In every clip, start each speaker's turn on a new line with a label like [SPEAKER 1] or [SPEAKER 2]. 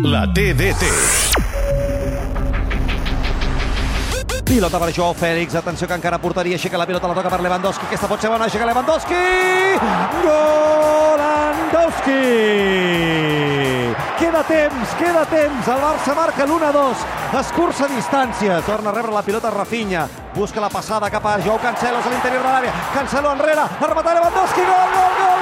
[SPEAKER 1] La TDT.
[SPEAKER 2] Pilota per Joao Fèlix, atenció que encara portaria, aixeca la pilota, la toca per Lewandowski, aquesta pot ser bona, aixeca Lewandowski! Golandowski! Queda temps, queda temps, el Barça marca l'1-2, escurça distàncies, torna a rebre la pilota Rafinha, busca la passada cap a Joao Cancelo, a l'interior de l'àrea, Cancelo enrere, ha rematat Lewandowski, gol, gol, gol,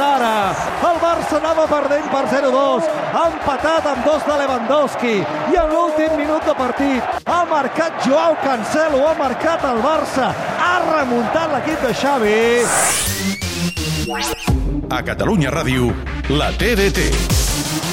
[SPEAKER 2] ara. El Barça anava perdent per 0-2, ha empatat amb dos de Lewandowski i en l'últim minut de partit ha marcat Joao Cancelo, ha marcat el Barça, ha remuntat l'equip de Xavi.
[SPEAKER 1] A Catalunya Ràdio, la TDT.